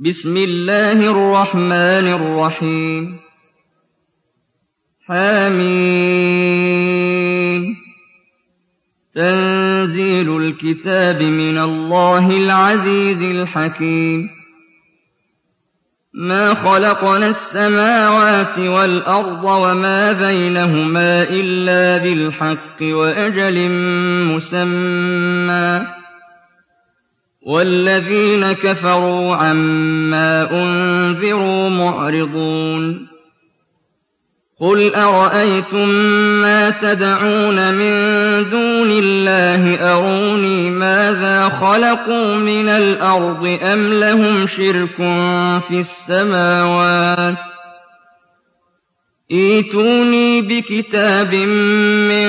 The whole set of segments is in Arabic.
بسم الله الرحمن الرحيم. حميم تنزيل الكتاب من الله العزيز الحكيم. ما خلقنا السماوات والأرض وما بينهما إلا بالحق وأجل مسمى. والذين كفروا عما أنذروا معرضون قل أرأيتم ما تدعون من دون الله أروني ماذا خلقوا من الأرض أم لهم شرك في السماوات إيتوني بكتاب من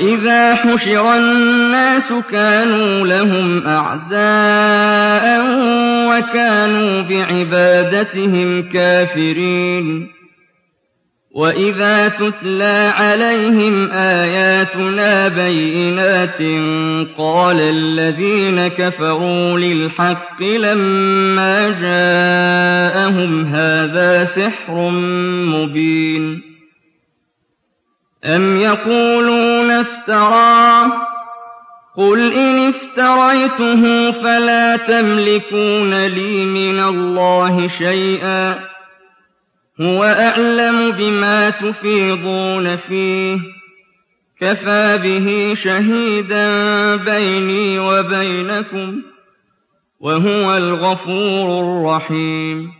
وإذا حشر الناس كانوا لهم أعداء وكانوا بعبادتهم كافرين وَإِذَا تُتْلَىٰ عَلَيْهِمْ آيَاتُنَا بَيِّنَاتٍ قَالَ الَّذِينَ كَفَرُوا لِلْحَقِّ لَمَّا جَاءَهُمْ هَٰذَا سِحْرٌ مُّبِينٌ أَمْ يَقُولُونَ افْتَرَاهُ ۖ قُلْ إِنِ افْتَرَيْتُهُ فَلَا تَمْلِكُونَ لِي مِنَ اللَّهِ شَيْئًا هُوَ أَعْلَمُ بِمَا تُفِيضُونَ فِيهِ ۖ كَفَىٰ بِهِ شَهِيدًا بَيْنِي وَبَيْنَكُمْ ۖ وَهُوَ الْغَفُورُ الرَّحِيمُ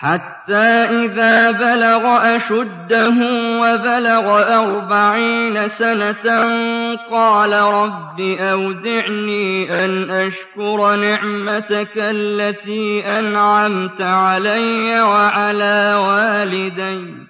حَتَّىٰ إِذَا بَلَغَ أَشُدَّهُ وَبَلَغَ أَرْبَعِينَ سَنَةً قَالَ رَبِّ أَوْزِعْنِي أَنْ أَشْكُرَ نِعْمَتَكَ الَّتِي أَنْعَمْتَ عَلَيَّ وَعَلَىٰ وَالِدَيَّ.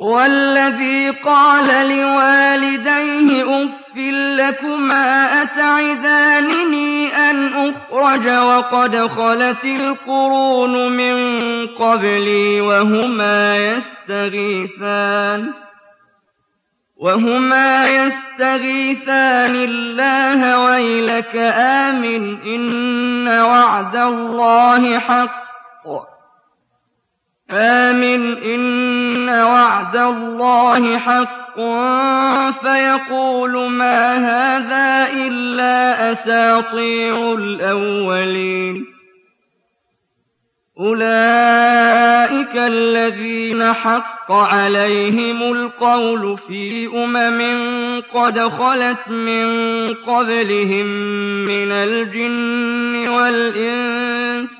والذي قال لوالديه أف لكما أتعدانني أن أخرج وقد خلت القرون من قبلي وهما يستغيثان وهما يستغيثان الله ويلك آمن إن وعد الله حق آمن إن وعد الله حق فيقول ما هذا إلا أساطير الأولين. أولئك الذين حق عليهم القول في أمم قد خلت من قبلهم من الجن والإنس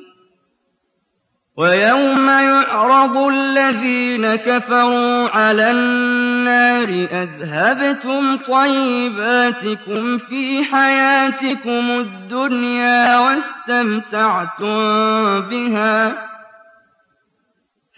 ويوم يعرض الذين كفروا على النار أذهبتم طيباتكم في حياتكم الدنيا واستمتعتم بها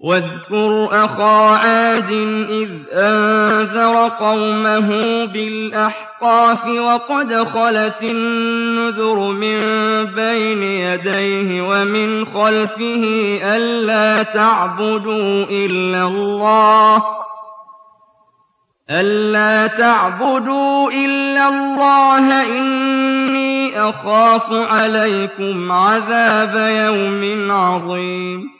واذكر أخا عاد إذ أنذر قومه بالأحقاف وقد خلت النذر من بين يديه ومن خلفه ألا تعبدوا إلا الله ألا تعبدوا إلا الله إني أخاف عليكم عذاب يوم عظيم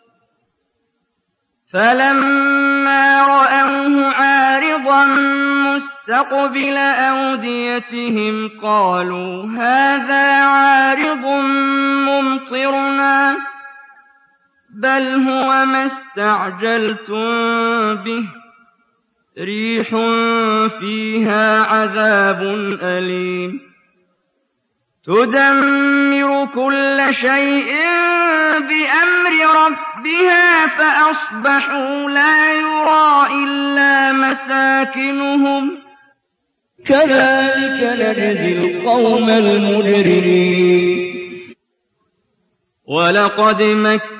فَلَمَّا رَأَوْهُ عَارِضًا مُّسْتَقْبِلَ أَوْدِيَتِهِمْ قَالُوا هَٰذَا عَارِضٌ مُّمْطِرُنَا ۚ بَلْ هُوَ مَا اسْتَعْجَلْتُم بِهِ ۖ رِيحٌ فِيهَا عَذَابٌ أَلِيمٌ تُدَمِّرُ كُلَّ شَيْءٍ بِأَمْرِ رَبِّهَا فَأَصْبَحُوا لَا يُرَىٰ إِلَّا مَسَاكِنُهُمْ ۚ. كَذَٰلِكَ نَجْزِي الْقَوْمَ الْمُجْرِمِينَ. وَلَقَدْ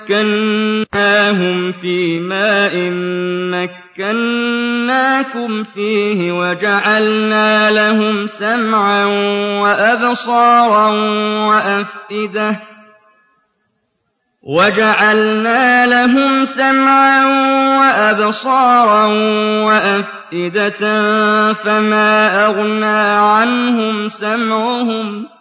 مَكَّنَّاهُمْ فِي مَاءٍ مَّكَّنَّاكُمْ فِيهِ وَجَعَلْنَا لَهُمْ سَمْعًا وَأَبْصَارًا وَأَفْئِدَةً وَجَعَلْنَا لَهُمْ سَمْعًا وَأَبْصَارًا وَأَفْئِدَةً فَمَا أَغْنَىٰ عَنْهُمْ سَمْعُهُمْ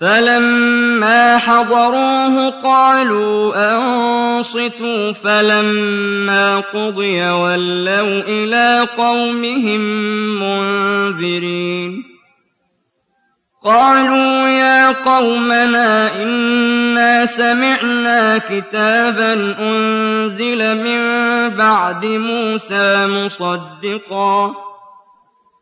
فلما حضروه قالوا أنصتوا فلما قضي ولوا إلى قومهم منذرين قالوا يا قومنا إنا سمعنا كتابا أنزل من بعد موسى مصدقا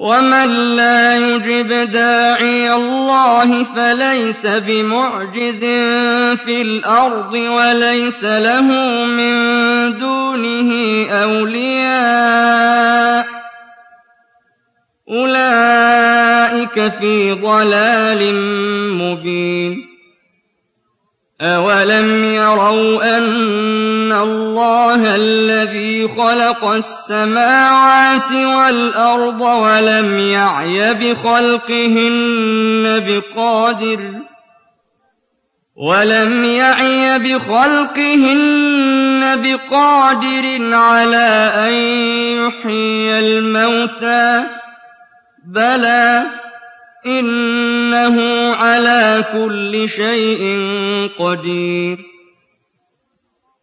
ومن لا يجب داعي الله فليس بمعجز في الأرض وليس له من دونه أولياء أولئك في ضلال مبين أولم يروا أن الله الذي خلق السماوات والأرض ولم يعي بخلقهن بقادر ولم يعي بخلقهن بقادر على أن يحيي الموتى بلى إنه على كل شيء قدير